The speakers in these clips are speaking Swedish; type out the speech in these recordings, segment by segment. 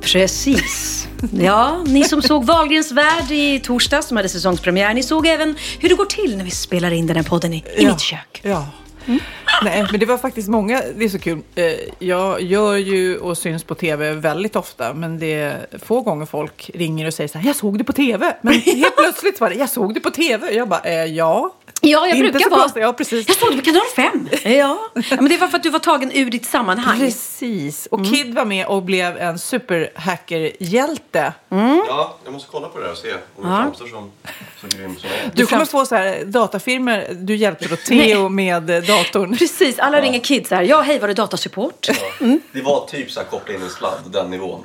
Precis. Ja, ni som såg Wahlgrens värld i torsdag som hade säsongspremiär, ni såg även hur det går till när vi spelar in den här podden i, i Ja, mitt kök. Ja. Nej, men det var faktiskt många, det är så kul. Eh, Jag gör ju och syns på TV väldigt ofta, men det är få gånger folk ringer och säger så här, jag såg det på TV. Men helt plötsligt var det, jag såg det på TV. Jag bara, eh, ja. Ja, jag Inte brukar så vara... konstigt, ja, precis. Jag såg det på kanal 5. Ja. ja, men det var för att du var tagen ur ditt sammanhang. Precis. Och Kid var med och blev en superhackerhjälte. Ja, jag måste kolla på det där och se om jag framstår som så grym. Du kommer få så här datafilmer, du hjälpte då Theo med eh, datorn. Precis, alla ringer Kid så här. Ja, hej, var det datasupport? Det var typ så här koppla in en sladd, den nivån.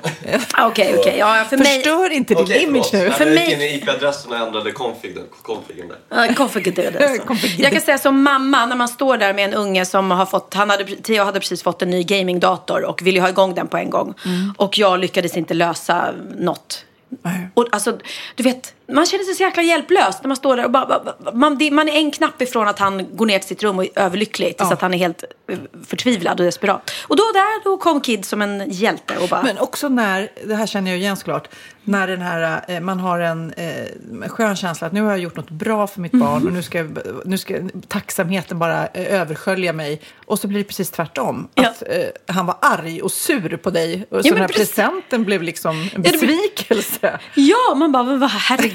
Okej, okej. Ja, för mig... Förstör inte din Okej, image förlåt. nu. För men jag mig- gick in i IP-adressen och ändrade configen, configen där. Ja, Konfigurerade alltså. Jag kan säga som mamma, när man står där med en unge som har fått, han hade, Theo hade precis fått en ny gamingdator och ville ha igång den på en gång. Och jag lyckades inte lösa något. Nej. Och alltså, du vet, man känner sig så jäkla hjälplös när man står där och bara, man, man är en knapp ifrån att han går ner till sitt rum och är överlycklig tills Ja. att han är helt eh, förtvivlad och desperat. Och då där, då kom Kid som en hjälte och bara, Men också när, det här känner jag igen såklart, när den här, eh, man har en eh, skön känsla att nu har jag gjort något bra för mitt barn och nu ska, nu ska tacksamheten bara eh, överskölja mig. Och så blir det precis tvärtom. Ja. Att eh, han var arg och sur på dig. Och så men den här precis. presenten blev liksom en besvikelse. Ja, man bara, men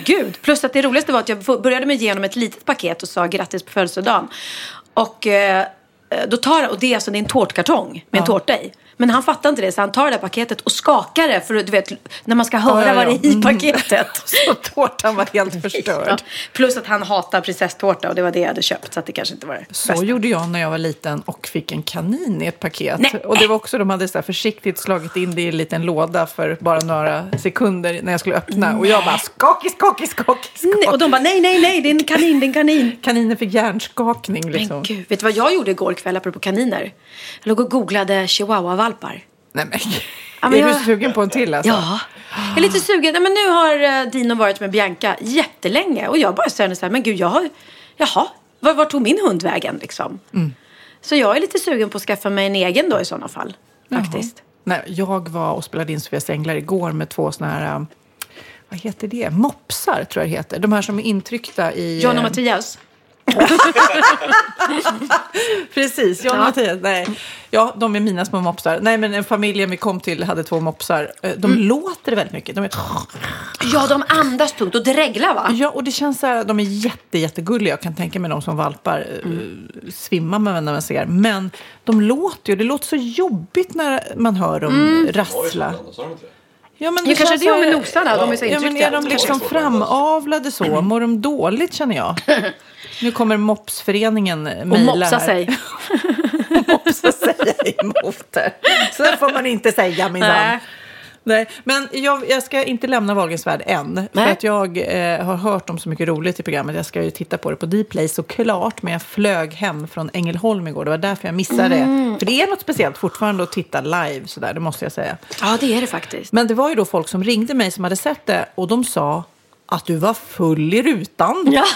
herregud. Plus att det roligaste var att jag började med att ge honom ett litet paket och sa grattis på födelsedagen. Och eh, då tar och det är alltså det är en tårtkartong med en tårta i. Men han fattar inte det så han tar det där paketet och skakar det för du vet när man ska höra Ja, ja, vad det är i Mm. paketet. Så tårtan var helt förstörd. Plus att han hatar prinsesstårta och det var det jag hade köpt så att det kanske inte var det Så bästa. gjorde jag när jag var liten och fick en kanin i ett paket. Nej. Och det var också, de hade så försiktigt slagit in det i en liten låda för bara några sekunder när jag skulle öppna. Och jag bara skakig, skakig, skakig, Nej, skakig. Och de bara nej, nej, nej, det är en kanin, det är en kanin. Kaninen fick hjärnskakning Men liksom. gud, vet du vad jag gjorde igår kväll apropå kaniner? Jag låg och googlade chihuahua-valpar. Nej, men. Ja, men är jag- du sugen på en till alltså? Ja. Jag är lite sugen. Nej, men nu har eh, Dino varit med Bianca jättelänge. Och jag bara känner så här, men gud, jag har... Jaha, var, var tog min hund vägen liksom? Mm. Så jag är lite sugen på att skaffa mig en egen då i sådana fall. Jaha. Faktiskt. Nej, jag var och spelade in Sofias Änglar igår med två såna här, um, vad heter det? Mopsar tror jag det heter. De här som är intryckta i... John och eh, Mattias. Precis, John och Ja. Mattias. Nej. Ja, de är mina små mopsar. Nej, men en familjen vi kom till hade två mopsar. Eh, De Mm. låter väldigt mycket. De är... Ja, de andas tungt och dreglar va? Ja, och det känns så här, de är jätte, jättegulliga. Jag kan tänka mig de som valpar mm. svimmar man när man ser. Men de låter ju, det låter så jobbigt när man hör dem Mm. rassla. Sa det? Ja, men Ja, kanske känns det med här- nosarna, de är så Ja, men intryckta. är de liksom framavlade så? Mår de dåligt känner jag? Nu kommer Mopsföreningen Och mejla mopsa här. sig. mopsa säga emot det. Så får man inte säga minsann. Nej. Men jag, jag ska inte lämna Wahlgrens värld än. För Nej. att jag eh, har hört om så mycket roligt i programmet. Jag ska ju titta på det på Dplay såklart. Men jag flög hem från Ängelholm igår. Det var därför jag missade Mm. det. För det är något speciellt fortfarande att titta live sådär. Det måste jag säga. Ja, det är det faktiskt. Men det var ju då folk som ringde mig som hade sett det. Och de sa att du var full i rutan. Ja.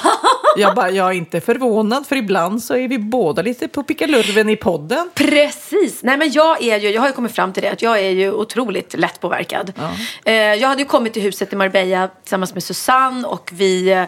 Jag bara, jag är inte förvånad för ibland så är vi båda lite på pickalurven i podden. Precis. Nej, men jag, är ju, jag har ju kommit fram till det att jag är ju otroligt lättpåverkad. Eh, jag hade ju kommit till huset i Marbella tillsammans med Susanne och vi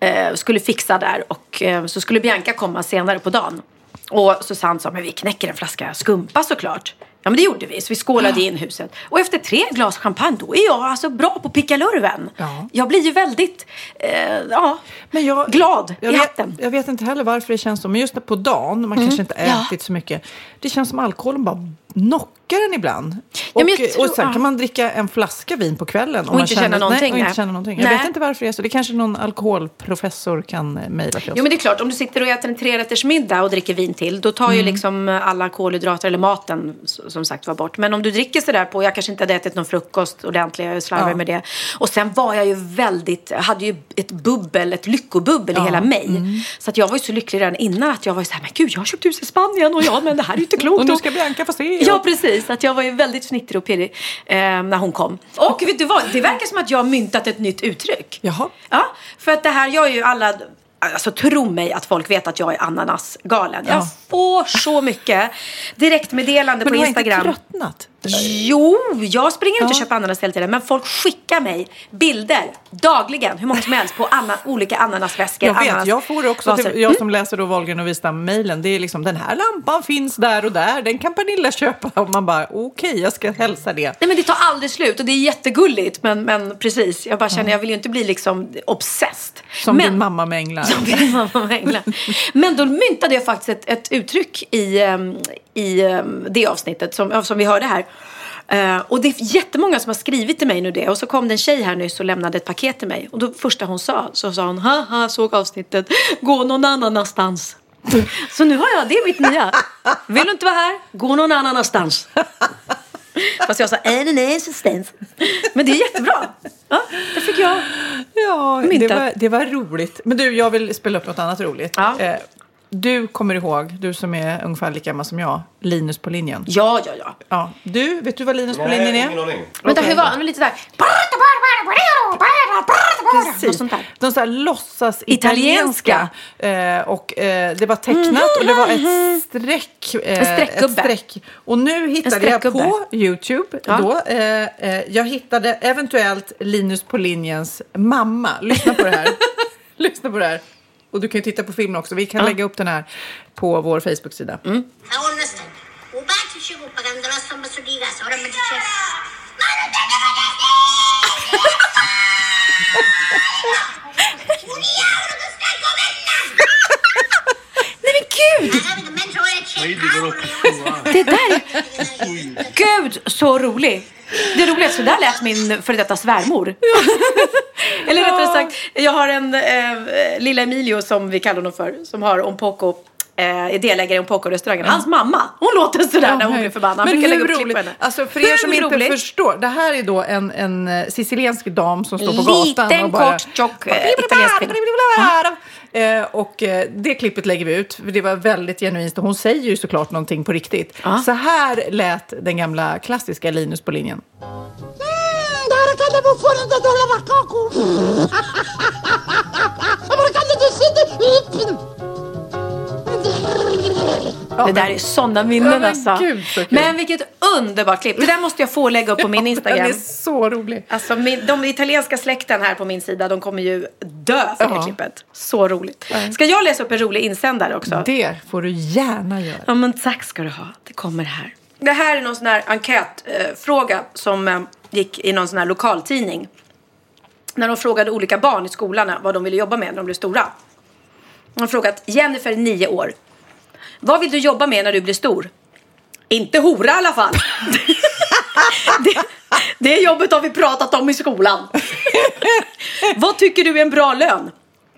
eh, skulle fixa där och eh, så skulle Bianca komma senare på dagen. Och Susanne sa, men vi knäcker en flaska skumpa såklart. Ja men det gjorde vi, så vi skålade in huset. Och efter tre glas champagne, då är jag alltså bra på pickalurven. Ja. Jag blir ju väldigt, eh, ja, Men jag, glad jag i vet, hatten. Jag vet inte heller varför det känns så, men just på dagen, man kanske inte Ja. ätit så mycket. Det känns som alkoholen bara knockar en ibland. Ja, och, tror- och sen ja. kan man dricka en flaska vin på kvällen. Och man inte känner, känna någonting, Nej, och inte känna någonting. Jag vet inte varför det är så. Det kanske någon alkoholprofessor kan eh, mejla till oss. Jo men det är klart, om du sitter och äter en trerättersmiddag och dricker vin till, då tar ju liksom alla kolhydrater eller maten som sagt var bort. Men om du dricker sådär på, jag kanske inte hade ätit någon frukost ordentligt, jag slarvar Ja. med det. Och sen var jag ju väldigt, hade ju ett bubbel, ett lyckobubbel i hela mig. Så att jag var ju så lycklig redan innan att jag var ju såhär, men gud jag har köpt hus i Spanien och ja men det här är ju inte klokt. Och nu ska Bianca få se. Ja, precis. Att jag var ju väldigt fnittrig och pirrig eh, när hon kom. Och vet du vad? Det verkar som att jag har myntat ett nytt uttryck. Jaha. Ja, för att det här, jag är ju alla... Alltså tro mig att folk vet att jag är ananasgalen. Jag Ja. får så mycket direktmeddelande Men på du har Instagram. inte tröttnat? Jo, jag springer inte och Ja. köper ananas hela tiden. Men folk skickar mig bilder dagligen, hur många som helst, på anna, olika ananasväskor. Jag vet, ananas- jag får också, vaser. till, jag som läser då Wahlgren och Wistam-mejlen, det är liksom den här lampan finns där och där, den kan Pernilla köpa. Och man bara, okej, jag ska hälsa det. Nej men det tar aldrig slut och det är jättegulligt. Men, men precis, jag bara känner, jag vill ju inte bli liksom obsessed. Som men, din mamma med änglar. Som din mamma med änglar. Men då myntade jag faktiskt ett, ett uttryck i, ehm, i ehm, det avsnittet som, som vi hörde här. Eh, och det är jättemånga som har skrivit till mig nu det. Och så kom det en tjej här nyss och lämnade ett paket till mig. Och då första hon sa, så sa hon, haha, såg avsnittet, gå någon annanstans. Så nu har jag, det är mitt nya. Vill du inte vara här, gå någon annanstans. Fast jag sa, nej, nej, nej, assistans. Men det är jättebra. Ja, det fick jag. Ja, det var, det var roligt. Men du, jag vill spela upp något annat roligt. Ja. Eh, du kommer ihåg, du som är ungefär lika gammal som jag, Linus på linjen. Ja, ja, ja. Ja. Du, vet du vad Linus på linjen Nej, är? ingen aning. Vänta, hur var han? Lite där. Något Precis. sånt där. De så här låtsas Italienska. italienska. Eh, och eh, det var tecknat och det var ett streck. Eh, En streckgubbe. Ett streck. Och nu hittade jag streckgubbe. på Youtube Ja. då. Eh, eh, jag hittade eventuellt Linus på linjens mamma. Lyssna på det här. Lyssna på det här. Och du kan ju titta på filmen också. Vi kan lägga upp den här på vår Facebook-sida. Mm. Nej men gud! Det där Gud, så rolig! Det är roligt, så där lät min före detta svärmor. Eller rättare sagt, jag har en eh, lilla Emilio som vi kallar honom för, som har Ompoko, eh, är delägare i Ompoko-restaurangen. Hans mamma, hon låter sådär när hon blir förbannad. Men hur roligt? henne. Alltså för er Hur som inte roligt? förstår. Det här är då en, en eh, siciliensk dam som står på Liten, gatan och bara... kort, tjock, eh, italiensk kvinna. Eh, och eh, det klippet lägger vi ut, för det var väldigt genuint. Och hon säger ju såklart någonting på riktigt. Ja. Så här lät den gamla klassiska Linus på linjen. Det där är sådana minnen alltså. gud, så kul. Men vilket underbart klipp. Det där måste jag få lägga upp på min Den Instagram. är så rolig. Alltså min, de italienska släkten här på min sida, de kommer ju dö för det Ja. klippet. Så roligt. Ska jag läsa upp en rolig insändare också? Det får du gärna göra. Ja men tack ska du ha. Det kommer här. Det här är någon sån här enkätfråga eh, som eh, gick i någon sån här lokaltidning. När de frågade olika barn i skolan vad de ville jobba med när de blev stora. De har frågat Jennifer, 9 år. Vad vill du jobba med när du blir stor? Inte hora i alla fall. det, det jobbet har vi pratat om i skolan. Vad tycker du är en bra lön?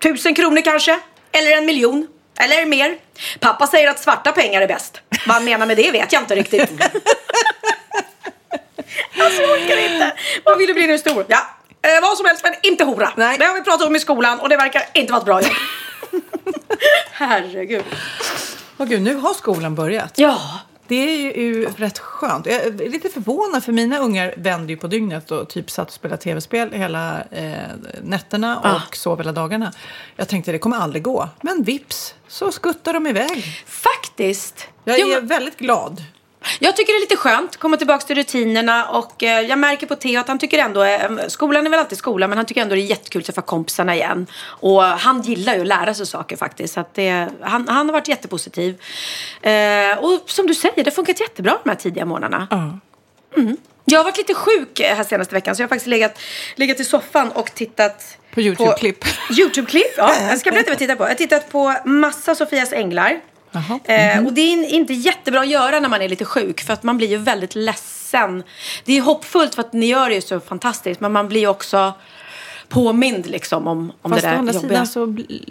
Tusen kronor kanske? Eller en miljon? Eller mer? Pappa säger att svarta pengar är bäst. Vad han menar med det vet jag inte riktigt. alltså jag orkar inte. Vad vill du bli när du är stor? Ja, eh, vad som helst men inte hora. Nej. Det har vi pratat om i skolan och det verkar inte vara ett bra jobb. Herregud. Åh gud, nu har skolan börjat. Ja, Det är ju rätt skönt. Jag är lite förvånad för mina ungar vände ju på dygnet och typ satt och spelade tv-spel hela eh, nätterna och Ah. sov hela dagarna. Jag tänkte det kommer aldrig gå. Men vips så skuttar de iväg. Faktiskt. Jag Jo, är men- väldigt glad. Jag tycker det är lite skönt, komma tillbaka till rutinerna och eh, jag märker på Theo att han tycker ändå, eh, skolan är väl alltid skola, men han tycker ändå det är jättekul att träffa kompisarna igen. Och han gillar ju att lära sig saker faktiskt, så att det, han, han har varit jättepositiv. Eh, och som du säger, det har funkat jättebra de här tidiga morgnarna. Mm. Jag har varit lite sjuk eh, här senaste veckan, så jag har faktiskt legat, legat i soffan och tittat På YouTube-klipp. YouTube-klipp, ja. Jag ska berätta vad jag tittat på. Jag har tittat på massa Sofias änglar. Jaha. Eh, och det är in- inte jättebra att göra när man är lite sjuk för att man blir ju väldigt ledsen. Det är hoppfullt för att ni gör det ju så fantastiskt men man blir också påmind liksom om, om Fast det å där andra jobbiga. sidan så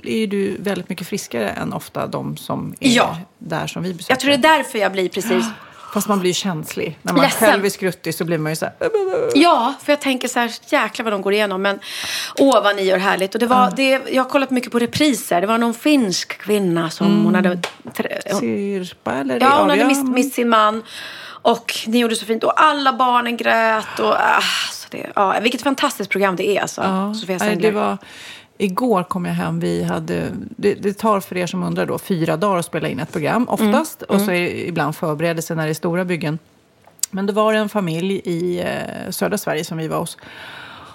är du väldigt mycket friskare än ofta de som är Ja. där som vi besöker. Jag tror det är därför jag blir precis... Fast man blir ju känslig. När man Ledsen. själv är skruttig så blir man ju så här... Ja, för jag tänker så här, jäklar vad de går igenom. Men åh vad ni gör härligt. Och det var, det, jag har kollat mycket på repriser. Det var någon finsk kvinna som hon hade... trä- Sirpa eller Ja, hon hade mist, mist sin man. Och ni gjorde så fint. Och alla barnen grät. Och, ah, så det, ja, vilket fantastiskt program det är alltså. Ja, det var, igår kom jag hem. Vi hade, det, det tar för er som undrar då fyra dagar att spela in ett program oftast. Mm, Och så är det ibland förberedelse när det är stora byggen. Men det var en familj i eh, södra Sverige som vi var hos.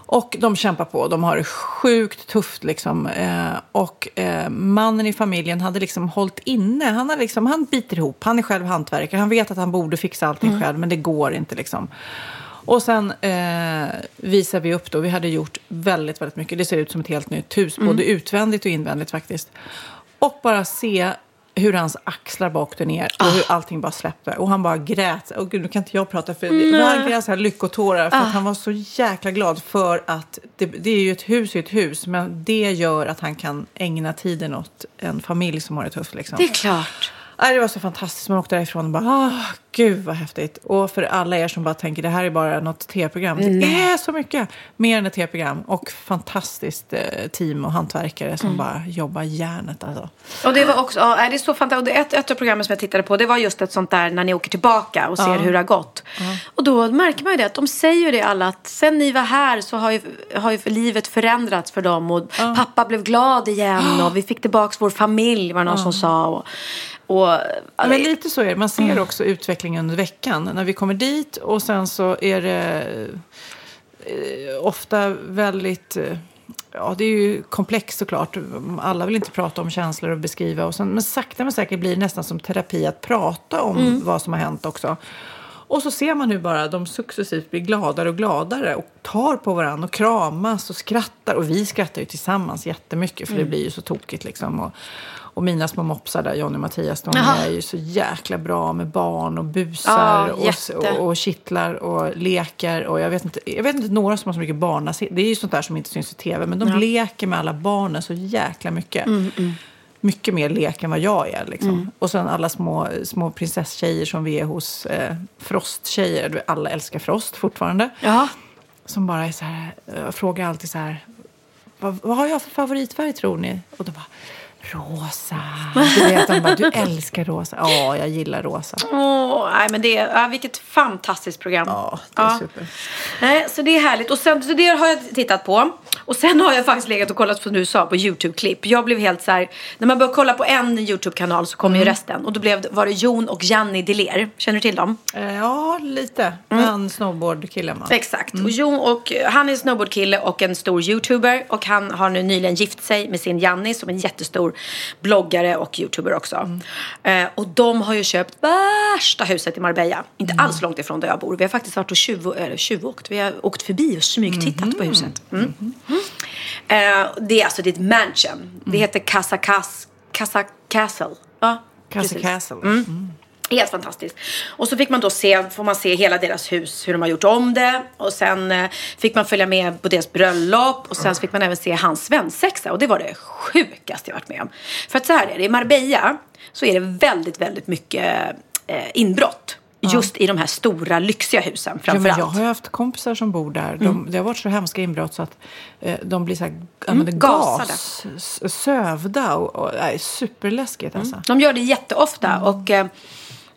Och de kämpar på. De har det sjukt tufft. Liksom. Eh, och eh, mannen i familjen hade liksom hållit inne. Han, har liksom, han biter ihop. Han är själv hantverkare. Han vet att han borde fixa allting själv, men det går inte. Liksom. Och sen eh, visar vi upp då. Vi hade gjort väldigt, väldigt mycket. Det ser ut som ett helt nytt hus, både utvändigt och invändigt faktiskt. Och bara se hur hans axlar bara åkte ner och hur allting bara släppte. Och han bara grät. Och gud, nu kan inte jag prata för det. Han grät så här lyckotårar för att han var så jäkla glad för att det, det är ju ett hus i ett hus. Men det gör att han kan ägna tiden åt en familj som har det tufft. Liksom. Det är klart. Nej, det var så fantastiskt. Man åkte därifrån och bara, ah, gud vad häftigt. Och för alla er som bara tänker, det här är bara något tv-program. Det är så mycket mer än ett tv-program. Och fantastiskt eh, team och hantverkare som bara jobbar järnet alltså. Och det var också, ja, det är så fantastiskt. Ett, ett av programmen som jag tittade på, det var just ett sånt där när ni åker tillbaka och ser hur det har gått. Och då märker man ju det, att de säger ju det alla, att sen ni var här så har ju, har ju livet förändrats för dem. Och pappa blev glad igen och vi fick tillbaka vår familj, var det någon som sa. Och, och, Ja, men lite så är det. Man ser också utvecklingen under veckan. När vi kommer dit och sen så är det eh, ofta väldigt... Eh, ja, det är ju komplext såklart. Alla vill inte prata om känslor och beskriva. Och sen, men sakta men säkert blir det nästan som terapi att prata om vad som har hänt också. Och så ser man hur bara de successivt blir gladare och gladare och tar på varandra och kramas och skrattar. Och vi skrattar ju tillsammans jättemycket för det blir ju så tokigt liksom. Och, och mina små mopsar där, Johnny och Mattias, de Jaha. är ju så jäkla bra med barn och busar Ja, och, och, och kittlar och leker. Och jag, vet inte, jag vet inte några som har så mycket barn. Det är ju sånt där som inte syns i tv, men de leker med alla barnen så jäkla mycket. Mm, Mycket mer lek än vad jag är. Liksom. Och sen alla små, små prinsesstjejer som vi är hos eh, Frosttjejer. Alla älskar Frost fortfarande. ja. Som bara är så här, jag frågar alltid så här, vad, vad har jag för favoritfärg tror ni? Och då bara, rosa. Du vet, de bara, du älskar rosa. Ja, jag gillar rosa. Åh, nej, men det, ja, vilket fantastiskt program. Ja, det är super. Nej, så det är härligt. Och sen, så det har jag tittat på. Och sen har jag faktiskt legat och kollat på, som du sa, på YouTube-klipp. Jag blev helt så här, när man börjar kolla på en YouTube-kanal så kommer ju resten. Och då blev, var det Jon och Janni Deler. Känner du till dem? Eh, Ja, lite. Han snowboardkillen va? Exakt. Och Jon och, han är en snowboardkille och en stor YouTuber. Och han har nu nyligen gift sig med sin Janni som är en jättestor bloggare och YouTuber också. Eh, och de har ju köpt värsta huset i Marbella. Inte alls långt ifrån där jag bor. Vi har faktiskt varit och tjuv, eller tjuvåkt. Vi har åkt förbi och smygtittat på huset. Mm. Eh, det är alltså det är ett mansion. Det heter Casa, Cas, Casa Castle. Ja, Castle precis. Castle. Helt fantastiskt. Och så fick man då se, får man se hela deras hus, hur de har gjort om det. Och sen eh, fick man följa med på deras bröllop. Och sen fick man även se hans svensexa. Och det var det sjukaste jag varit med om. För att så här är det, i Marbella så är det väldigt, väldigt mycket eh, inbrott. Just i de här stora, lyxiga husen Ja, framför jag allt. har haft kompisar som bor där. De, Det har varit så hemska inbrott så att eh, de blir så här, gasade. gas, sövda och, och nej, superläskigt alltså. De gör det jätteofta. Och, eh,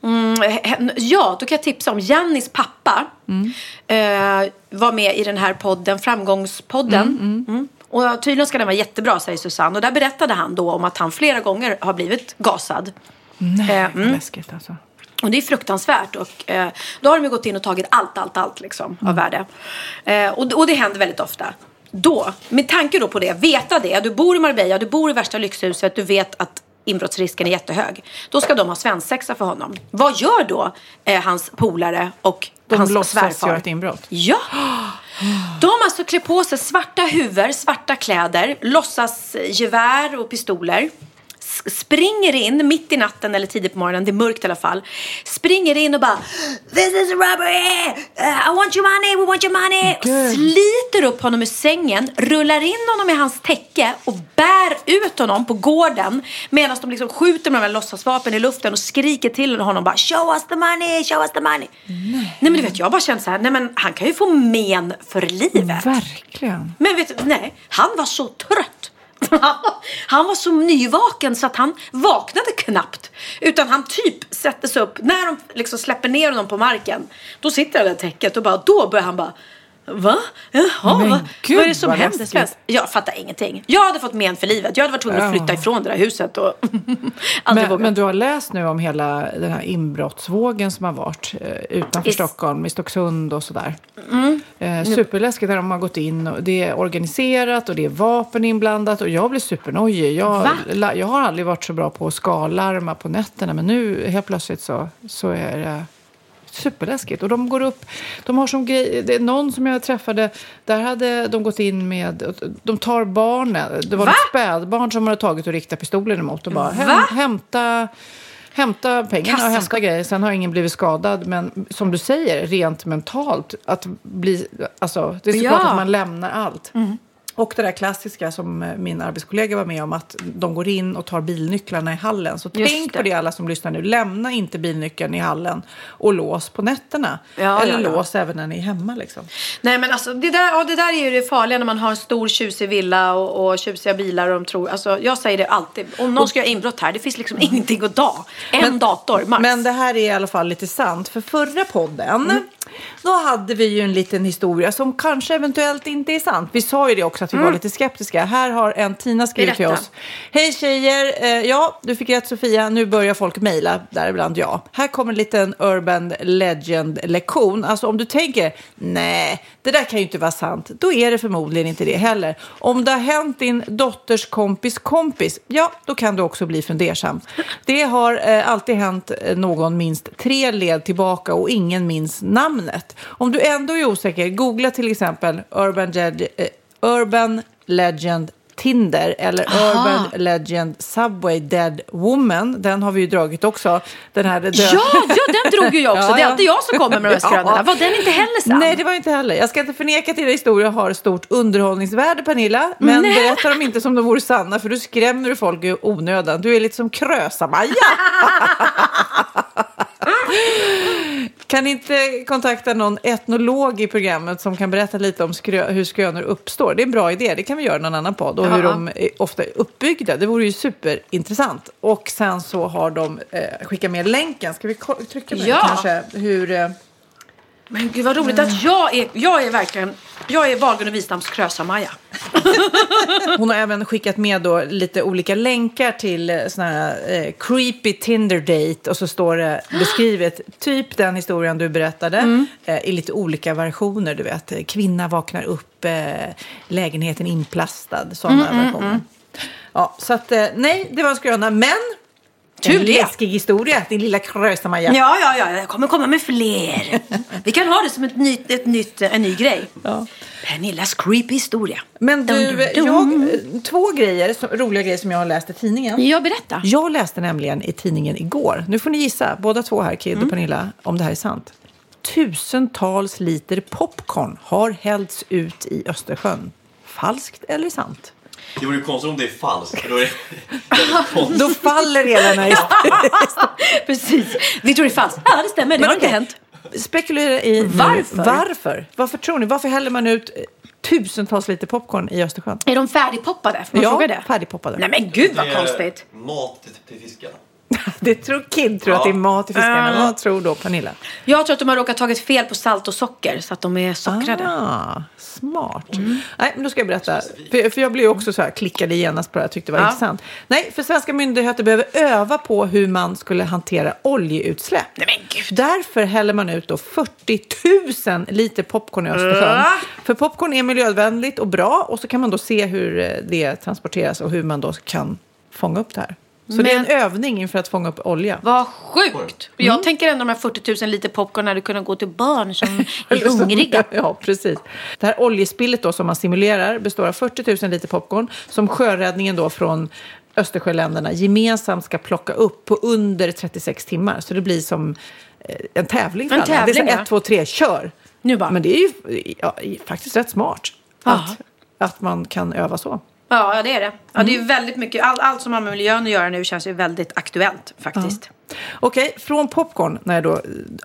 Mm, ja, då kan jag tipsa om Jannis pappa. Eh, var med i den här podden, Framgångspodden. Mm. Och tydligen ska den vara jättebra, säger Susanne. Och där berättade han då om att han flera gånger har blivit gasad. Nej, Eh, mm. läskigt alltså. Och det är fruktansvärt. Och, eh, då har de ju gått in och tagit allt, allt, allt liksom, av värde. Eh, och, och det händer väldigt ofta. Då, med tanke då på det, veta det. Du bor i Marbella, du bor i värsta lyxhuset, du vet att inbrottsrisken är jättehög. Då ska de ha svensexa för honom. Vad gör då eh, hans polare och De hans låtsas svärfar? göra ett inbrott. Ja! De alltså klär på sig svarta huvor, svarta kläder, låtsas gevär och pistoler. Springer in mitt i natten eller tidigt på morgonen, det är mörkt i alla fall. Springer in och bara This is a robbery! Uh, I want your money, we want your money! Och sliter upp honom ur sängen, rullar in honom i hans täcke och bär ut honom på gården medan de liksom skjuter med de här låtsasvapen i luften och skriker till honom bara Show us the money, show us the money! Nej, men du vet, jag bara kände så här, nej men han kan ju få men för livet. Verkligen. Men vet du, nej, han var så trött. Han var så nyvaken så att han vaknade knappt. Utan han typ sätter sig upp, när de liksom släpper ner honom på marken. Då sitter han i täcket och bara, då börjar han bara Va? Jaha, Men va? gud, vad är det som händer? Jag fattar ingenting. Jag hade fått men för livet. Jag hade varit tvungen att flytta ifrån det där huset. Och Men, vågat. men du har läst nu om hela den här inbrottsvågen som har varit eh, utanför Is- Stockholm, i Stocksund och sådär. Eh, superläskigt när de har gått in och det är organiserat och det är vapen inblandat och jag blir supernojig. Jag, la, jag har aldrig varit så bra på att skalarma på nätterna men nu helt plötsligt så, så är det superläskigt. Och de går upp, de har som grej, det är någon som jag träffade, där hade de gått in med, de tar barnen, det var Va? ett spädbarn som de hade tagit och riktat pistolen emot och bara häm, hämta, hämta pengarna och hämta grejer. Sen har ingen blivit skadad, men som du säger, rent mentalt, att bli, alltså, det är såklart Ja. Mm. att man lämnar allt. Och det där klassiska som eh, min arbetskollega var med om, att de går in och tar bilnycklarna i hallen. Så Just tänk det. på det alla som lyssnar nu. Lämna inte bilnyckeln i hallen och lås på nätterna. Ja, Eller ja, ja. lås även när ni är hemma. Liksom. Nej men alltså det där, ja, det där är ju det farliga när man har en stor tjusig villa och, och tjusiga bilar och de tror, alltså jag säger det alltid, om någon ska göra inbrott här, det finns liksom ingenting att ta. En dator max. Men det här är i alla fall lite sant. För förra podden, då hade vi ju en liten historia som kanske eventuellt inte är sant. Vi sa ju det också att vi var lite skeptiska. Här har en Tina skrivit till oss. Hej tjejer! Eh, ja, du fick rätt Sofia. Nu börjar folk mejla, däribland jag. Här kommer en liten Urban Legend-lektion. Alltså om du tänker, nej, det där kan ju inte vara sant. Då är det förmodligen inte det heller. Om det har hänt din dotters kompis kompis, ja, då kan du också bli fundersam. Det har eh, alltid hänt eh, någon minst tre led tillbaka och ingen minns namnet. Om du ändå är osäker, googla till exempel Urban, Leg- eh, Urban Legend Tinder eller Urban Legend Subway Dead Woman. Den har vi ju dragit också. Den här Ja, ja, den drog ju jag också. Ja, Det är alltid jag som kommer med de här skrönorna. Ja. Var den inte heller sann? Nej, det var inte heller. Jag ska inte förneka att dina historier har stort underhållningsvärde, Pernilla. Men berätta dem inte som de vore sanna, för du skrämmer folk i onödan. Du är lite som Krösa-Maja. kan inte kontakta någon etnolog i programmet som kan berätta lite om skrö- hur skrönor uppstår? Det är en bra idé. Det kan vi göra i någon annan podd. Och hur de är ofta är uppbyggda. Det vore ju superintressant. Och sen så har de eh, skickat med länken. Ska vi trycka med Ja. kanske? Hur... Eh, Men gud vad roligt att jag är, jag är verkligen, jag är Wahlgren och Wistams Krösa-Maja. Hon har även skickat med då lite olika länkar till eh, såna här eh, creepy Tinder date och så står det beskrivet typ den historien du berättade eh, i lite olika versioner. Du vet, eh, kvinna vaknar upp, eh, lägenheten inplastad, sådana versioner. Ja, så att eh, nej, det var en skröna, men Tur en det. läskig historia, din lilla Krösa-Maja. Ja, ja, ja, jag kommer komma med fler. Vi kan ha det som ett nytt, ett nytt, en ny grej. Ja. Pernillas creepy historia. Men du, Dum, dum, dum. jag, eh, två grejer, som- roliga grejer som jag har läst i tidningen. Ja, berätta. Jag läste nämligen i tidningen igår, nu får ni gissa, båda två här, Kid Mm. och Pernilla, om det här är sant. Tusentals liter popcorn har hällts ut i Östersjön. Falskt eller sant? Det vore ju konstigt om det är falskt. för Då är det konstigt. Då faller hela den här historien. Precis. Vi tror det är falskt. Ja, det stämmer. Det har inte hänt. Spekulera i nu. Varför? Varför? Varför tror ni? Varför häller man ut eh, tusentals liter popcorn i Östersjön? Är de färdigpoppade? Får man Ja, fråga det? färdigpoppade. Nej men gud vad Det är konstigt. Mat till fiskarna. Det tror Kid tror att det är mat i fiskarna. Vad tror då Pernilla? Jag tror att de har råkat tagit fel på salt och socker så att de är sockrade. Ah, smart. Nej, men då ska jag berätta. För, för jag blev ju också så här, klickade genast på det här, tyckte det var Ja. intressant. Nej, för svenska myndigheter behöver öva på hur man skulle hantera oljeutsläpp. Nej men gud. Därför häller man ut då 40 000 liter popcorn i Östersjön. För popcorn är miljövänligt och bra och så kan man då se hur eh, det transporteras och hur man då kan fånga upp det här. Så det är en Men- övning inför att fånga upp olja. Vad sjukt! Jag tänker ändå de här 40 000 liter popcorn hade kunnat gå till barn som är hungriga. Ja, precis. Det här oljespillet då som man simulerar består av 40 000 liter popcorn som sjöräddningen då från Östersjöländerna gemensamt ska plocka upp på under 36 timmar. Så det blir som eh, en tävling för En alla. det är tävling, så ja. 1, 2, 3, kör! Nu bara. Men det är ju ja, faktiskt rätt smart att, att man kan öva så. Ja, ja, det är det. Ja, det är ju väldigt mycket. All, allt som har med miljön att göra nu känns ju väldigt aktuellt faktiskt. Okej, från popcorn, när jag då,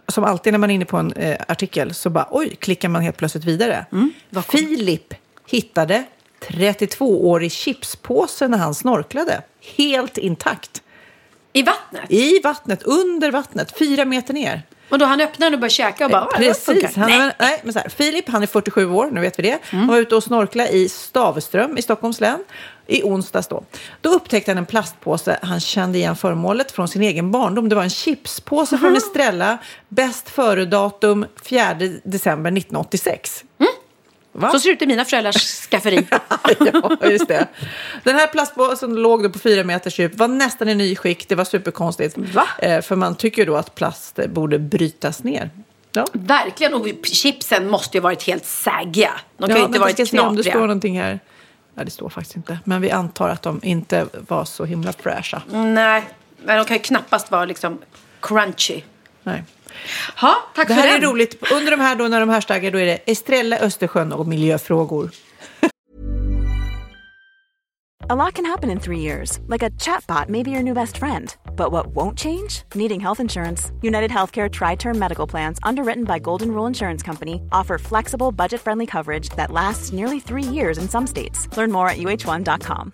som alltid när man är inne på en eh, artikel, så bara oj, klickar man helt plötsligt vidare. Filip hittade 32-årig chipspåse när han snorklade. Helt intakt. I vattnet. I vattnet, under vattnet, fyra meter ner. Och då han öppnar och börjar käka och bara. Precis. Han, Nej. nej. men så här, Filip, han är 47 år, nu vet vi det. Han var ute och snorkla i Stavström i Stockholms län i onsdags då. Då upptäckte han en plastpåse. Han kände igen föremålet från sin egen barndom. Det var en chipspåse från Estrella. Bäst före-datum 4 december 1986. Va? Så ser det ut i mina föräldrars skafferi. ja, just det. Den här plastpåsen låg då på fyra meters djup, var nästan i ny skick. Det var superkonstigt. Va? Eh, för man tycker ju då att plast borde brytas ner. Ja. Verkligen. Och chipsen måste ju varit helt saggiga. De kan ju inte varit se om det står knapriga. någonting här. Ja, det står faktiskt inte. Men vi antar att de inte var så himla fräscha. Nej, men de kan ju knappast vara liksom crunchy. Nej. Ha, tack Det för här den. är roligt. Under de här då, när de hashtaggar, då är det Estrella, Östersjön och miljöfrågor. A lot can happen in three years, like a chatbot may be your new best friend. But what won't change? Needing health insurance. United Healthcare Tri Term Medical Plans, underwritten by Golden Rule Insurance Company, offer flexible, budget friendly coverage that lasts nearly three years in some states. Learn more at uh1.com.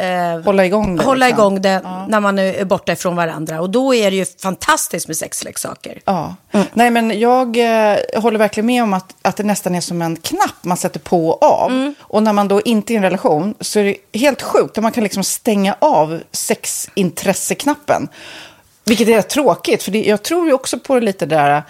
eh, Hålla igång det, hålla liksom. igång det när man är borta ifrån varandra. Och då är det ju fantastiskt med sexleksaker. Ja. Nej, men jag eh, håller verkligen med om att, att det nästan är som en knapp man sätter på och av. Mm. Och när man då inte är i en relation så är det helt sjukt. att Man kan liksom stänga av sexintresseknappen. Vilket är tråkigt, för det, jag tror ju också på lite det där eh,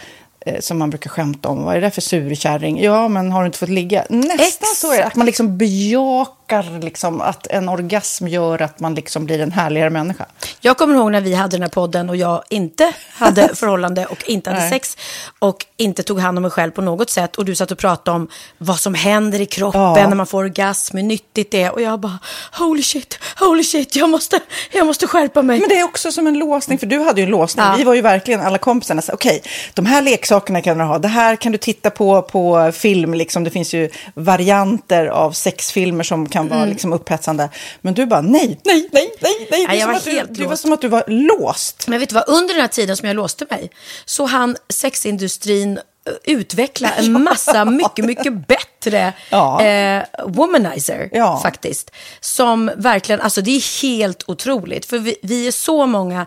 som man brukar skämta om. Vad är det för surkärring? Ja, men har du inte fått ligga? Nästan så är det. Att man liksom bejakar liksom, att en orgasm gör att man liksom blir en härligare människa. Jag kommer ihåg när vi hade den här podden och jag inte hade förhållande och inte hade Nej. sex och inte tog hand om mig själv på något sätt. Och du satt och pratade om vad som händer i kroppen Ja. när man får orgasm, hur nyttigt det är. Och jag bara, holy shit, holy shit, jag måste, jag måste skärpa mig. Men det är också som en låsning, för du hade ju en låsning. Ja. Vi var ju verkligen alla kompisarna. Okej, de här leksakerna kan du ha. Det här kan du titta på på film. Liksom. Det finns ju varianter av sexfilmer som kan vara liksom, upphetsande. Men du bara, nej, nej, nej, nej, nej. Det, är jag var att du, helt det var som att du var låst. Men vet du vad, under den här tiden som jag låste mig så hann sexindustrin eh, utveckla en massa mycket, mycket bättre Ja. eh, womanizer Ja. faktiskt. Som verkligen, alltså det är helt otroligt. För vi, vi är så många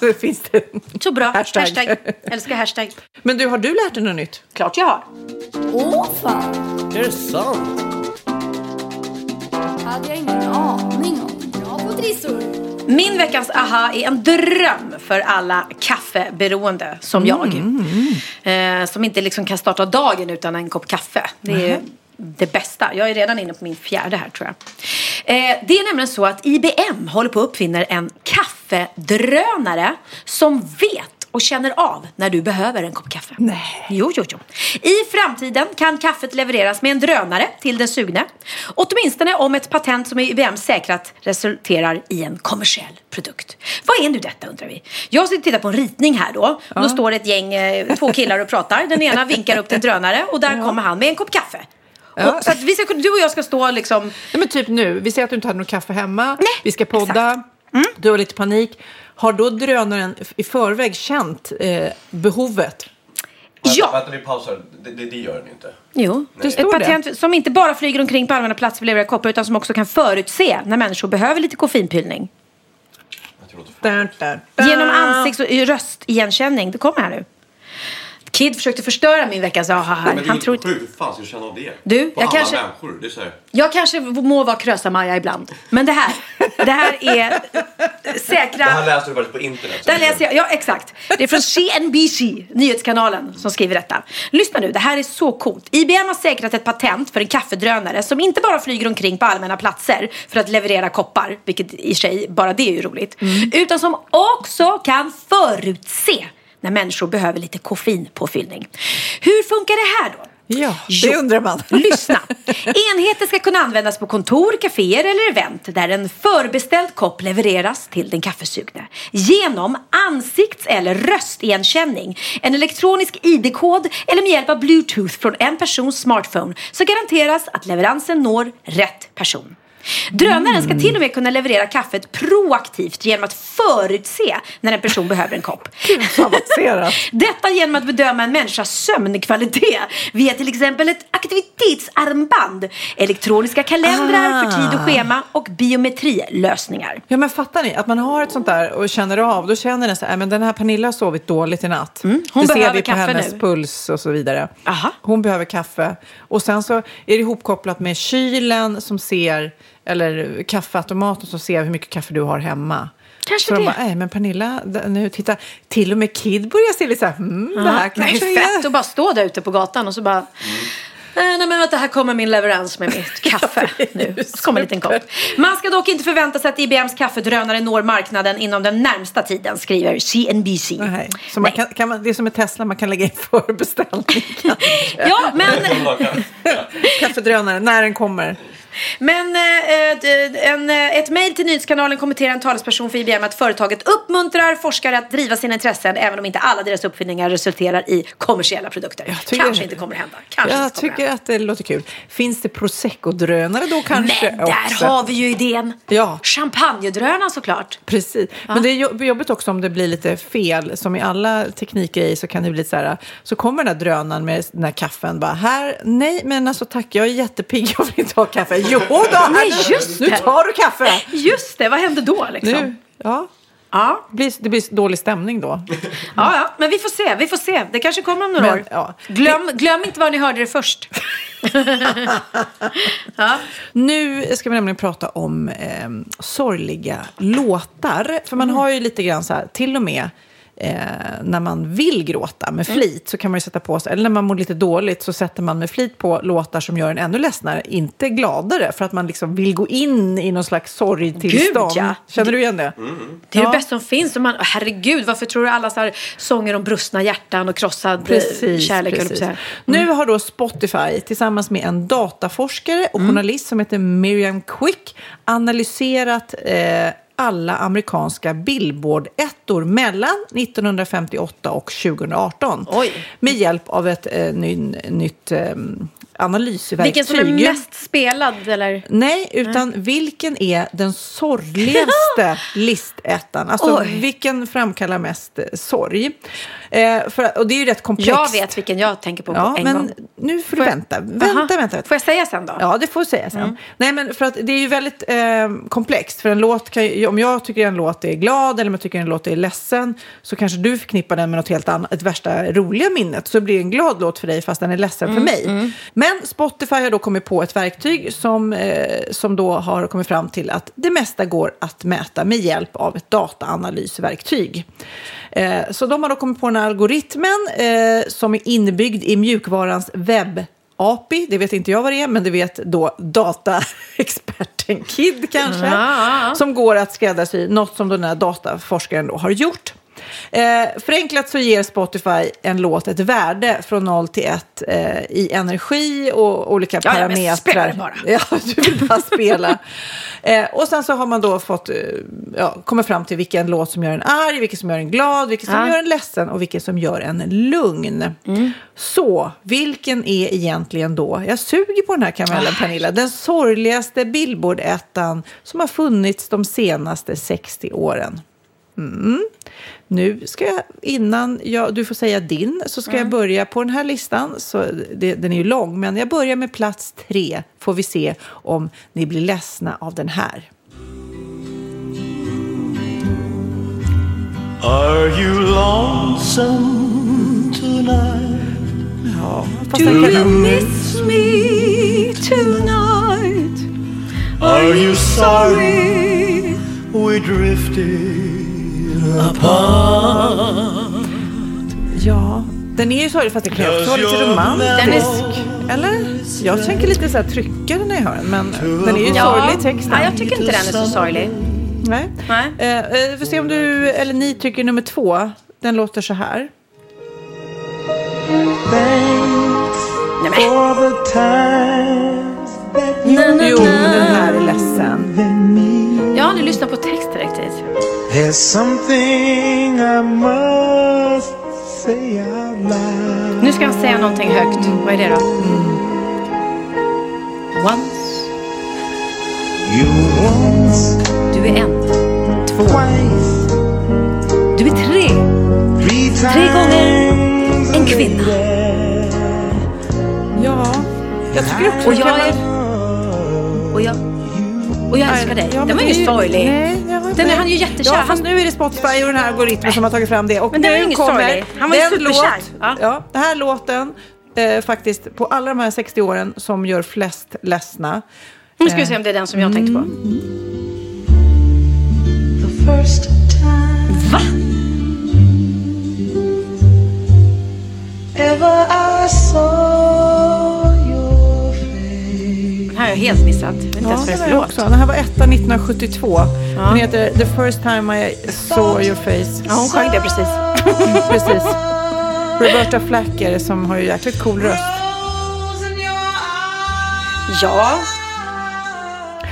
Det finns det. Så bra. Hashtag. hashtag. Älskar hashtag. Men du, har du lärt dig något nytt? Klart jag har. Åh fan! Är det sant? hade jag ingen aning om. Bra på trissor! Min veckans aha är en dröm för alla kaffeberoende som jag. Eh, som inte liksom kan starta dagen utan en kopp kaffe. Det är ju det bästa. Jag är redan inne på min fjärde här tror jag. Eh, det är nämligen så att IBM håller på att uppfinna en kaffedrönare som vet och känner av när du behöver en kopp kaffe. Nej. Jo, jo, jo. I framtiden kan kaffet levereras med en drönare till den sugne. Åtminstone om ett patent som IBM säkrat resulterar i en kommersiell produkt. Vad är nu detta undrar vi? Jag sitter och tittar på en ritning här då. Och Då står ett gäng, eh, två killar och pratar. Den ena vinkar upp till en drönare och där kommer han med en kopp kaffe. Ja. Och, så att vi ska, du och jag ska stå liksom Nej, men typ nu, vi säger att du inte hade något kaffe hemma, Nej, vi ska podda, du har lite panik. Har då drönaren i förväg känt eh, behovet? Ja. Vänta, vi pausar. Det, det, det gör den inte. Jo, Det står ett patent som inte bara flyger omkring på allmänna platser och levererar koppar utan som också kan förutse när människor behöver lite koffeinpylning. Det Dun, dun, dun. Genom ansikts och röstigenkänning. Det kommer här nu. Kid försökte förstöra min veckans aha här. Men det är Han tror inte... sjukt. Hur fan ska jag känna av det? Du, På jag alla kanske- människor. Det är så här. Jag kanske må vara Krösa-Maja ibland. Men det här, det här är säkra... Det här läste du faktiskt på internet. det är- läser jag, ja exakt. Det är från CNBC, nyhetskanalen, som skriver detta. Lyssna nu, det här är så coolt. IBM har säkrat ett patent för en kaffedrönare som inte bara flyger omkring på allmänna platser för att leverera koppar, vilket i sig, bara det är ju roligt, utan som också kan förutse när människor behöver lite koffeinpåfyllning. Hur funkar det här då? Ja, det undrar man. Lyssna! Enheter ska kunna användas på kontor, kaféer eller event där en förbeställd kopp levereras till den kaffesugne. Genom ansikts eller röstigenkänning, en elektronisk ID-kod eller med hjälp av bluetooth från en persons smartphone så garanteras att leveransen når rätt person. Drönaren ska till och med kunna leverera kaffet proaktivt genom att förutse när en person behöver en kopp. Detta genom att bedöma en människas sömnkvalitet via till exempel ett aktivitetsarmband, elektroniska kalendrar för tid och schema och biometrilösningar. Ja, men fattar ni? Att man har ett sånt där och känner av, då känner den så här, "Äh, men den här Pernilla har sovit dåligt i natt. Mm, hon det ser behöver vi på hennes nu. puls och så vidare. Aha. Hon behöver kaffe. Och sen så är det ihopkopplat med kylen som ser, eller kaffeautomaten som ser hur mycket kaffe du har hemma. Kanske så de det. bara, nej men Pernilla, nu titta, till och med Kid börjar se lite så här, hmm, det här Det är kanske fett att bara stå där ute på gatan och så bara nej men vänta, här kommer min leverans med mitt kaffe nu. Så kommer en liten kopp. Man ska dock inte förvänta sig att IBMs kaffedrönare når marknaden inom den närmsta tiden, skriver CNBC. Nej. Så man kan, kan man, det är som med Tesla, man kan lägga in förbeställning. Ja, men... Kaffedrönare, när den kommer. Men eh, d- en, eh, ett mejl till Nyhetskanalen kommenterar en talesperson för IBM att företaget uppmuntrar forskare att driva sina intressen även om inte alla deras uppfinningar resulterar i kommersiella produkter. tycker- Kanske inte kommer hända. Kanske Jag tycker att det låter kul. Finns det prosecco-drönare då kanske Men där också? har vi ju idén. Ja. Champagnedrönaren såklart. Precis. Men det är jobb- jobbigt också om det blir lite fel. Som i alla teknikgrejer så kan det bli så här. Så kommer den där drönaren med den här kaffen. Bara, här, nej men alltså tack, jag är jättepigg, jag vill inte ha kaffe. Jo då, Nej, just nu det. tar du kaffe. Just det, vad hände då liksom? Nu, ja. Ja. Det blir, det blir dålig stämning då. ja, ja, men vi får se, vi får se. Det kanske kommer om några Men, år. ja. Glöm, glöm inte var ni hörde det först. Nu ska vi nämligen prata om eh, sorgliga låtar. För man har ju lite grann så här, till och med eh, när man vill gråta med flit så kan man ju sätta på sig, eller när man mår lite dåligt så sätter man med flit på låtar som gör en ännu ledsnare, inte gladare, för att man liksom vill gå in i någon slags sorgtillstånd. Gud, ja. Känner du igen det? Det är Ja. det bästa som finns. Och man, herregud, varför tror du alla så här sånger om brustna hjärtan och krossad eh, Precis, kärlek? precis. säga. Nu har då Spotify tillsammans med en dataforskare och journalist som heter Miriam Quick analyserat eh, alla amerikanska Billboard-ettor mellan 1958 och 2018. Oj. Med hjälp av ett eh, ny, nytt eh, analysverktyg. Vilken som är mest spelad eller? Nej, utan vilken är den sorgligaste listettan? Alltså Oj. vilken framkallar mest eh, sorg? Eh, för, och det är ju rätt komplext. Jag vet vilken jag tänker på Ja, på en men gång. nu får Får du jag- vänta. Vänta, vänta, vänta. Får jag säga sen då? Ja, det får du säga sen. Mm. Nej, men för att det är ju väldigt eh, komplext. För en låt kan ju, om jag tycker en låt är glad eller om jag tycker en låt är ledsen så kanske du förknippar den med något helt annat, ett värsta roliga minnet. Så blir det en glad låt för dig fast den är ledsen Mm, för mig. Men Spotify har då kommit på ett verktyg som, eh, som då har kommit fram till att det mesta går att mäta med hjälp av ett dataanalysverktyg. Eh, så de har då kommit på den här algoritmen eh, som är inbyggd i mjukvarans webb API, det vet inte jag vad det är, men det vet då dataexperten Kid kanske. Ja. Som går att skräddarsy, något som den här dataforskaren då har gjort. Eh, förenklat så ger Spotify en låt ett värde från 0 till 1 eh, i energi och olika Ja, ja, parametrar. spela det bara. Ja, du vill bara spela. Eh, och sen så har man då fått, eh, ja, kommit fram till vilken låt som gör en arg, vilken som gör en glad, vilken som Ja. gör en ledsen och vilken som gör en lugn. Mm. Så, vilken är egentligen då, jag suger på den här karamellen Pernilla, den sorgligaste Billboard-ettan som har funnits de senaste 60 åren? Mm. Nu ska jag, innan jag, du får säga din, så ska Mm. jag börja på den här listan. Så det, den är ju lång, men jag börjar med plats tre. Får vi se om ni blir ledsna av den här. Are you lonesome tonight? Ja, fast den kan, miss me tonight? Are you sorry we drifted apart? ja, den är ju sorglig fast den kan också vara lite romantisk. Eller? Jag tänker lite så här tryckare när jag hör den, men den är ju sorglig texten. Ja, jag tycker inte den är så sorglig. Nej. Nej. Eh, eh, vi får se om du, eller ni tycker nummer två. Den låter så här. Nej, men. For the times that you Jo, den här är ledsen. Jag har aldrig lyssnat på text riktigt. There's something I must say out loud. Nu ska han säga någonting högt. Vad är det då? Once. You once, Du är en. twice, Du är tre. three times. Tre gånger en kvinna. Ja, jag tycker också Och jag är... Och jag... Och jag älskar dig. Ja, Den var det ju är sorglig. Nej, jag var- Den är han ju jättekär. Ja, fast nu är det Spotify och den här algoritmen som har tagit fram det. Och Men den nu är ju inget kommer sorglig. Han var ju superkär. Låt, Ja. ja, den här låten, eh, faktiskt på alla de här 60 åren som gör flest ledsna. Nu ska vi se om det är den som jag tänkte på. The first time Va? ever I saw helt missat. Jag vet inte Ja, det var jag också. Den här var etta 1972. Den heter The first time I saw your face. Ja, hon sjöng det precis. Precis. Roberta Flack är det som har ju jäkligt cool röst. Ja.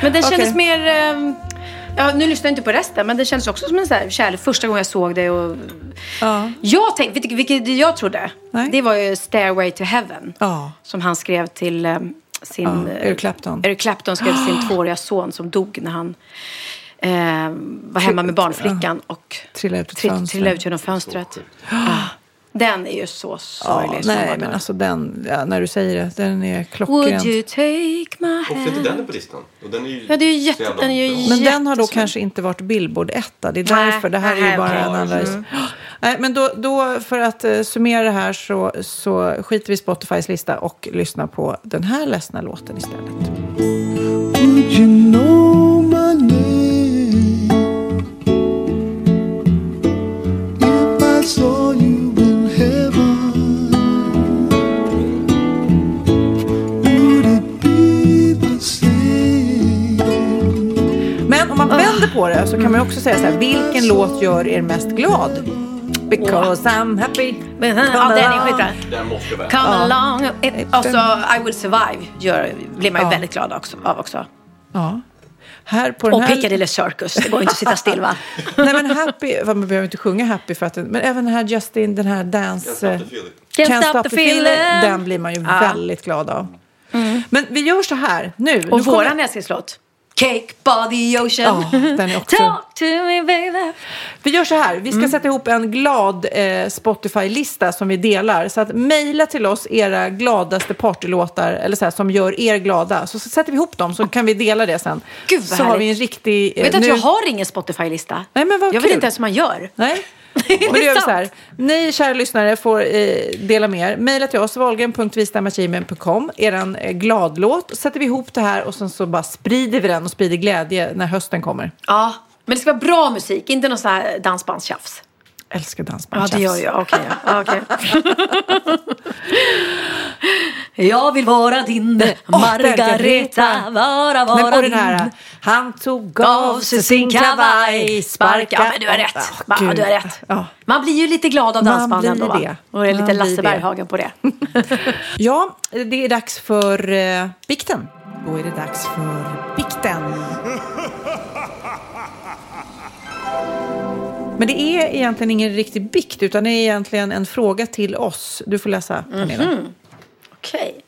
Men den Okej. kändes mer... ehm, Ja, nu lyssnar jag inte på resten, men det kändes också som en här kärlek. Första gången jag såg det och... Ja. Jag tänkte, du vilket jag trodde? Nej. Det var ju Stairway to Heaven. Ja. Som han skrev till ehm, sin... Ja, eh, Eric Clapton. Eric Clapton skrev sin tvååriga son som dog när han eh, var hemma med barnflickan och Trillade ut trill- trillade ut genom fönstret. Ah. Den är ju så Ja, sorglig. som nej, men alltså den, ja, när du säger det, den är Would klockren. you take my Varför är hand? inte den på listan? Och den är ju Ja, det är ju jätte- den är ju bra. Men den har då kanske inte varit Billboard-etta. Det är Nej, därför. Det här är ju nej, bara okej. en analys. Nej, men då, då, för att eh, summera det här så, så skiter vi i Spotifys lista och lyssnar på den här ledsna låten istället. Would you know my name if I saw på det så kan man också säga så här, vilken låt gör er mest glad? Because I'm happy. Ja, den är skitbra. Den måste. Come along. Och så I will survive gör, blir man ju väldigt glad också, av också. Ja. Här på den Och här... Piccadilly Circus. Det går inte att sitta still va? Nej men happy, man behöver inte sjunga happy för att men även den här Justin, den här Can't dance... stop eh, the feeling. Can't stop the feeling. Den blir man ju väldigt glad av. Men vi gör så här nu. Och nu kommer- våran älsklingslåt. Cake by the ocean. Ja, den är också- Talk to me baby. Vi gör så här, vi ska Mm. sätta ihop en glad eh, Spotify-lista som vi delar. Så att mejla till oss era gladaste partylåtar, eller så här, som gör er glada. Så, så sätter vi ihop dem så kan vi dela det sen. Gud, vad så har härligt. vi en riktig... eh, Vet du att nu- jag har ingen Spotify-lista? Nej, men vad jag kul. vet inte ens hur man gör. Nej. Och det sant? så här. Ni kära lyssnare får eh, dela med er. Mejla till oss, valgren.vistamagime.com. Er eh, gladlåt. Så sätter vi ihop det här och sen så bara sprider vi den och sprider glädje när hösten kommer. Ja, men det ska vara bra musik, inte någon sån här dansbandstjafs. Älskar dansband. Ja, det gör jag. Okej. ja. okej. jag vill vara din Margareta, vara, vara och din. den här, han tog Gav av sig sin kavaj, sparka. Ja, men du har rätt. Ja, Gud. du har rätt. Ja. Man blir ju lite glad av Man dansbanden då, va? det. Och är lite Man Lasse. Berghagen på det. Ja, det är dags för eh, bikten. Då är det dags för bikten. Men det är egentligen ingen riktig bikt, utan det är egentligen en fråga till oss. Du får läsa, Pernilla. Okej.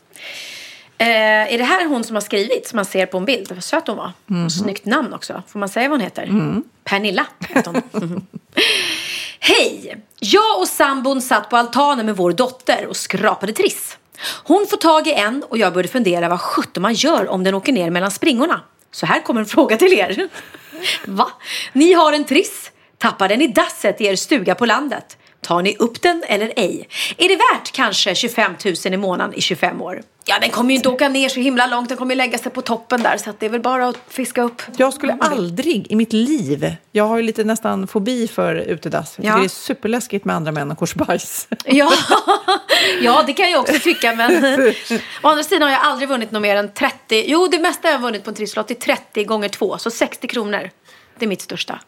Eh, är det här hon som har skrivit som man ser på en bild? Vad söt hon var. Och snyggt namn också. Får man säga vad hon heter? Pernilla heter hon. Hej! Jag och sambon satt på altanen med vår dotter och skrapade triss. Hon får tag i en och jag började fundera vad sjutton man gör om den åker ner mellan springorna. Så här kommer en fråga till er. Va? Ni har en triss. Tappar den i dasset i er stuga på landet. Tar ni upp den eller ej? Är det värt kanske 25 000 i månaden i 25 år? Ja, den kommer ju inte åka ner så himla långt. Den kommer ju lägga sig på toppen där. Så att det är väl bara att fiska upp. Jag skulle aldrig i mitt liv, jag har ju lite nästan fobi för utedass. Jag tycker Ja. det är superläskigt med andra människors bajs. Ja, ja, det kan jag också tycka. Men å andra sidan har jag aldrig vunnit något mer än 30. Jo, det mesta jag har vunnit på en trisslott är 30 gånger 2. Så 60 kronor. Det är mitt största.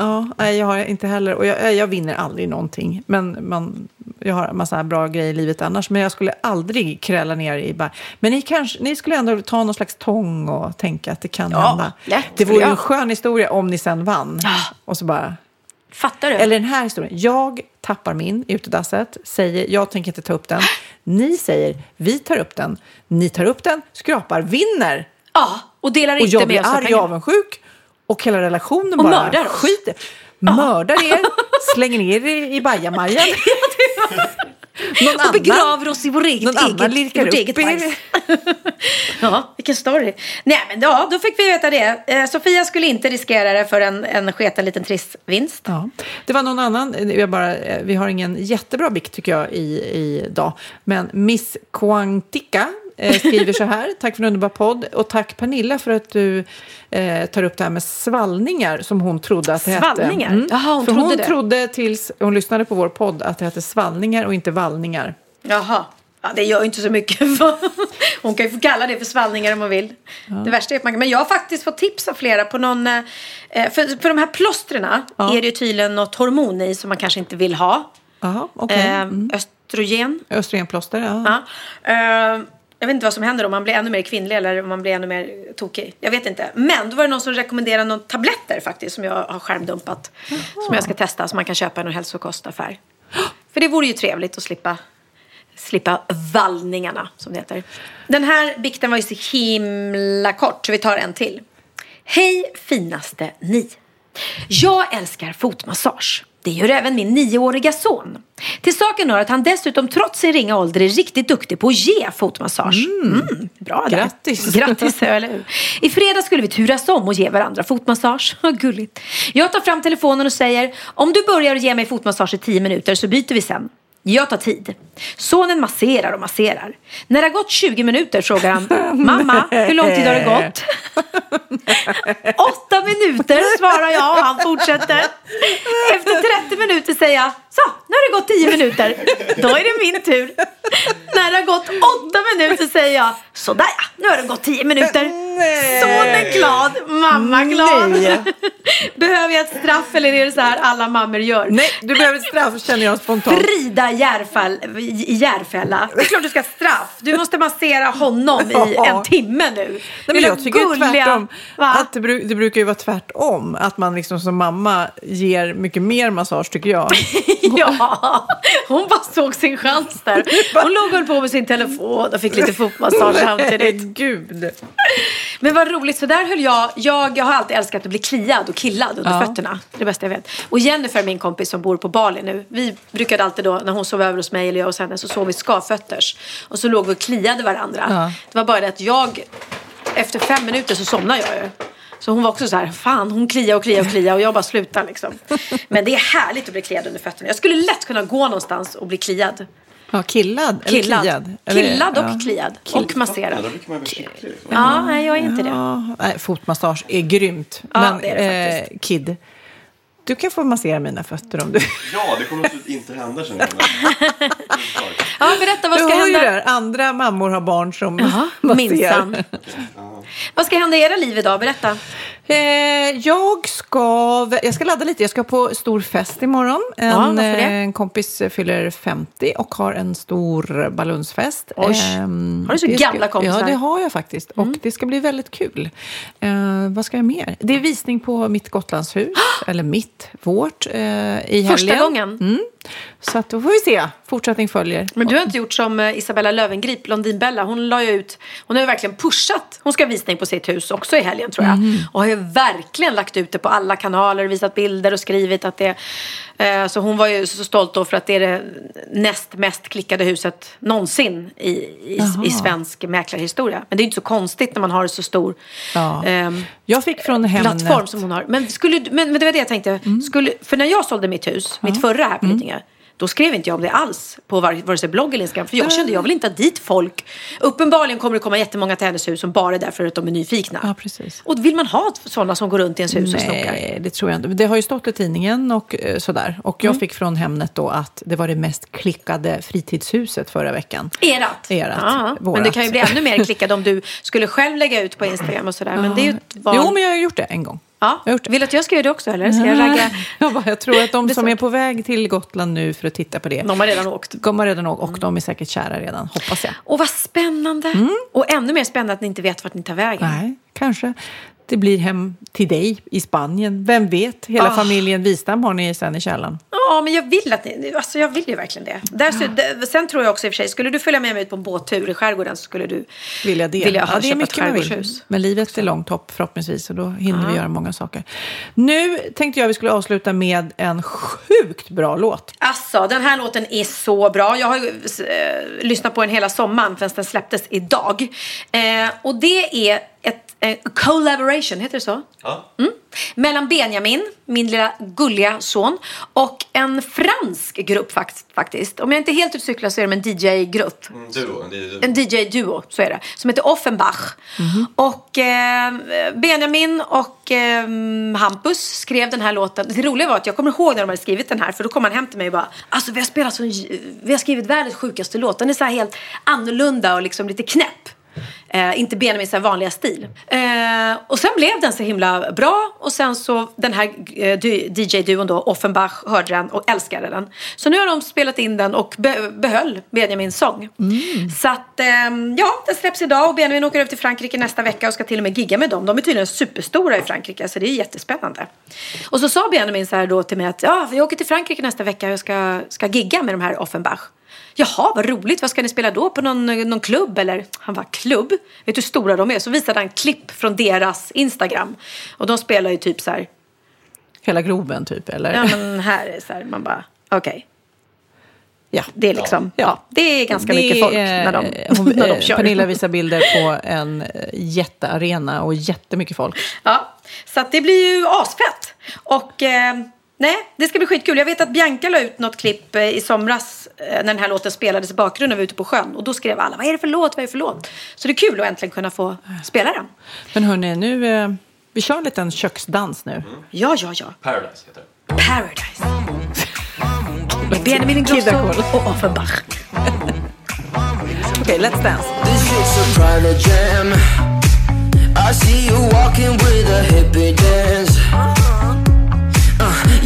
Ja, nej, jag har inte heller. Och jag, jag vinner aldrig någonting. Men man, jag har en massa bra grejer i livet annars. Men jag skulle aldrig kräla ner i bara... Men ni, kanske, ni skulle ändå ta någon slags tång och tänka att det kan Ja, hända. lätt Det vore ju jag. en skön historia om ni sen vann. Ja. Och så bara... Fattar du? Eller den här historien. Jag tappar min i utedasset, säger jag tänker inte ta upp den. Ni säger vi tar upp den. Ni tar upp den, skrapar, vinner. Ja, och delar Och inte jag med blir oss av arg och avundsjuk. Och hela relationen Och bara mördar oss. skiter. Mördar er, slänger ner er i bajamajan. Någon Och begraver oss i vår eget, någon annan eget, vårt eget bajs. ja, vilken story. Nej, men ja, då fick vi veta det. Eh, Sofia skulle inte riskera det för en, en sketen liten trist vinst. Ja. Det var någon annan, jag bara, eh, vi har ingen jättebra bikt tycker jag i, i dag. Men Miss Quantica eh, skriver så här, tack för en underbar podd och tack Pernilla för att du eh, tar upp det här med svallningar som hon trodde att det hette. Svallningar? Jaha, hon för trodde hon det. trodde tills hon lyssnade på vår podd att det hette svallningar och inte vallningar. Jaha. Ja, det gör ju inte så mycket. hon kan ju få kalla det för svallningar om hon vill. Det värsta är att man Men jag har faktiskt fått tips av flera på någon... eh, För, för de här plåstren är det ju tydligen något hormon i som man kanske inte vill ha. Jaha, okej. Eh, Mm. Östrogen. Östrogenplåster, ja. Ja. Jag vet inte vad som händer om man blir ännu mer kvinnlig eller om man blir ännu mer tokig. Jag vet inte. Men då var det någon som rekommenderade någon tabletter faktiskt som jag har skärmdumpat. Som jag ska testa som man kan köpa i någon hälsokostaffär. För det vore ju trevligt att slippa, slippa vallningarna som det heter. Den här bikten var ju så himla kort så vi tar en till. Hej finaste ni. Jag älskar fotmassage. Det gör även min nioåriga son. Till saken hör att han dessutom trots sin ringa ålder är riktigt duktig på att ge fotmassage. Mm, bra där. Grattis. Grattis, eller hur? I fredag skulle vi turas om och ge varandra fotmassage. Vad gulligt. Jag tar fram telefonen och säger om du börjar ge mig fotmassage i tio minuter så byter vi sen. Jag tar tid. Sonen masserar och masserar. När det har gått 20 minuter frågar han Mamma, hur lång tid har det gått? Åtta minuter svarar jag och han fortsätter. Efter 30 minuter säger jag Så, nu har det gått 10 minuter. Då är det min tur. När det har gått åtta minuter säger jag Sådär ja, nu har det gått 10 minuter. Sonen glad, mamma glad. Nej. Behöver jag ett straff eller är det så här alla mammor gör? Nej, du behöver ett straff känner jag spontant. Frida Järfäll, i Järfälla. Det är klart du ska ha straff. Du måste massera honom i en timme nu. Nej, men jag tycker gulliga- tvärtom. Va? Att det, det brukar ju vara tvärtom. Att man liksom som mamma ger mycket mer massage tycker jag. Ja, hon bara såg sin chans där. Hon låg och höll på med sin telefon och fick lite fotmassage samtidigt. Gud. Men vad roligt, så där höll jag. Jag, jag har alltid älskat att bli kliad och killad under Ja. fötterna. Det bästa jag vet. Och Jennifer, min kompis som bor på Bali nu. Vi brukade alltid då, när hon sov över hos mig eller jag hos henne, så sov vi skavfötters. Och så låg vi och kliade varandra. Ja. Det var bara det att jag, efter fem minuter så somnade jag ju. Så hon var också så här, fan hon kliar och kliar och kliar och jag bara slutar liksom. Men det är härligt att bli kliad under fötterna. Jag skulle lätt kunna gå någonstans och bli kliad. Ja, killad eller Killad. kliad? Eller- Killad och ja. kliad. Och Ja, masserad. skicklig. Liksom. Ja, nej jag är inte det. Ja, nej, fotmassage är grymt. Ja, Men det är det eh, Kid, du kan få massera mina fötter om du... Ja, det kommer absolut inte hända känner jag. Ja, berätta vad Du ska hör ju hända. där, andra mammor har barn som Ja, masserar. minsann. Vad ska hända i era liv idag? Berätta. Eh, jag ska, jag ska ladda lite. Jag ska på stor fest imorgon. En, Ja, eh, en kompis fyller 50 och har en stor balunsfest. Oj. Ehm, Har du så gamla kompisar? Mm. Ja, det har jag faktiskt. Och det ska bli väldigt kul. Eh, vad ska jag mer? Det är visning på mitt Gotlandshus. eller mitt, vårt, eh, i Första helgen. gången? Mm. Så att då får vi se. Fortsättning följer. Men du har inte gjort som eh, Isabella Löwengrip, Blondinbella. Hon la ju ut, hon har ju verkligen pushat. Hon ska ha visning på sitt hus också i helgen tror jag. Mm. Och har ju verkligen lagt ut det på alla kanaler, visat bilder och skrivit att det eh, Så hon var ju så stolt då för att det är det näst mest klickade huset någonsin i, i, i svensk mäklarhistoria. Men det är ju inte så konstigt när man har så stor Ja. ehm, Jag fick från Hemnet... plattform som hon har. Men, skulle, men, men det var det jag tänkte. Skulle, för när jag sålde mitt hus, mitt förra här på Lidingö. Då skrev inte jag om det alls på var- vare sig blogg eller Instagram. För jag kände jag vill inte ha dit folk. Uppenbarligen kommer det komma jättemånga till hennes hus som bara är där för att de är nyfikna. Ja, precis. Och vill man ha sådana som går runt i ens hus och snokar? Nej, det tror jag inte. Det har ju stått i tidningen och eh, sådär. Och Mm. jag fick från Hemnet då att det var det mest klickade fritidshuset förra veckan. Erat. Erat, Ja, men det kan ju bli ännu mer klickat om du skulle själv lägga ut på Instagram och sådär. Men det är ju ett val. Jo, men jag har gjort det en gång. Ja. jag. Vill du att jag ska göra det också eller? Ska jag ragga? Jag, bara, jag tror att de som är på väg till Gotland nu för att titta på det, De har redan åkt. de har redan åkt och de är säkert kära redan, hoppas jag. Och vad spännande. Och ännu mer spännande att ni inte vet vart ni tar vägen. Nej, kanske. Det blir hem till dig i Spanien. Vem vet? Hela Ah. familjen Wistam har ni sen i källaren. Ja, men jag vill att ni, alltså jag vill ju verkligen det. Där, så, det- Sen tror jag också i och för sig, skulle du följa med mig ut på en båttur i skärgården så skulle du Vill jag det? vilja ja, det är mycket man vill. Men livet är långt hopp förhoppningsvis och då hinner vi göra många saker. Nu tänkte jag vi skulle avsluta med en sjukt bra låt. Alltså, den här låten är så bra. Jag har ju eh, lyssnat på den hela sommaren fast den släpptes idag. Eh, och det är ett eh, collaboration, heter det så? Ja. Mm. Mellan Benjamin, min lilla gulliga son, och en fransk grupp fakt- faktiskt. Om jag inte är helt ute och cyklar så är de en DJ-grupp. Mm, duo. En DJ-duo, så är det. Som heter Offenbach. Och eh, Benjamin och eh, Hampus skrev den här låten. Det roliga var att jag kommer ihåg när de hade skrivit den här. För då kom han hem till mig och bara. Alltså vi har spelat så, vi har skrivit världens sjukaste låt. Den är så här helt annorlunda och liksom lite knäpp. Eh, inte Benjamins vanliga stil. Eh, och sen blev den så himla bra. Och sen så den här eh, du- DJ-duon då, Offenbach, hörde den och älskade den. Så nu har de spelat in den och be- behöll Benjamins sång. Så att, ehm, ja, den släpps idag och Benjamin åker upp till Frankrike nästa vecka och ska till och med gigga med dem. De är tydligen superstora i Frankrike så det är jättespännande. Och så sa Benjamin så här då till mig att ja, vi åker till Frankrike nästa vecka och ska, ska gigga med de här Offenbach. Jaha, vad roligt. Vad ska ni spela då? På någon, någon klubb? Eller han var klubb? Vet du hur stora de är? Så visade han klipp från deras Instagram. Och de spelar ju typ så här. Hela Globen typ, eller? Ja, men här är så här. Man bara, okej. Ja. Det är liksom, ja. det är ganska Det mycket folk är- när de, hon, när de kör. Pernilla visar bilder på en jättearena och jättemycket folk. Ja, så det blir ju asfett. Och eh, nej, det ska bli skitkul. Jag vet att Bianca la ut något klipp eh, i somras eh, när den här låten spelades i bakgrunden vi var ute på sjön. Och då skrev alla, vad är det för låt, vad är det för låt? Så det är kul att äntligen kunna få spela den. Men hörni, nu, eh, vi kör en liten köksdans nu. Ja, ja, ja. Paradise heter det. Paradise. Med Benjamin Ingrosso och Offenbach. Okej, let's dance. This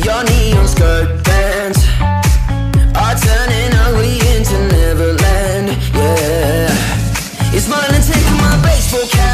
your neon skirt. Are turning ugly into Neverland. Yeah. You're smiling, taking my baseball cap.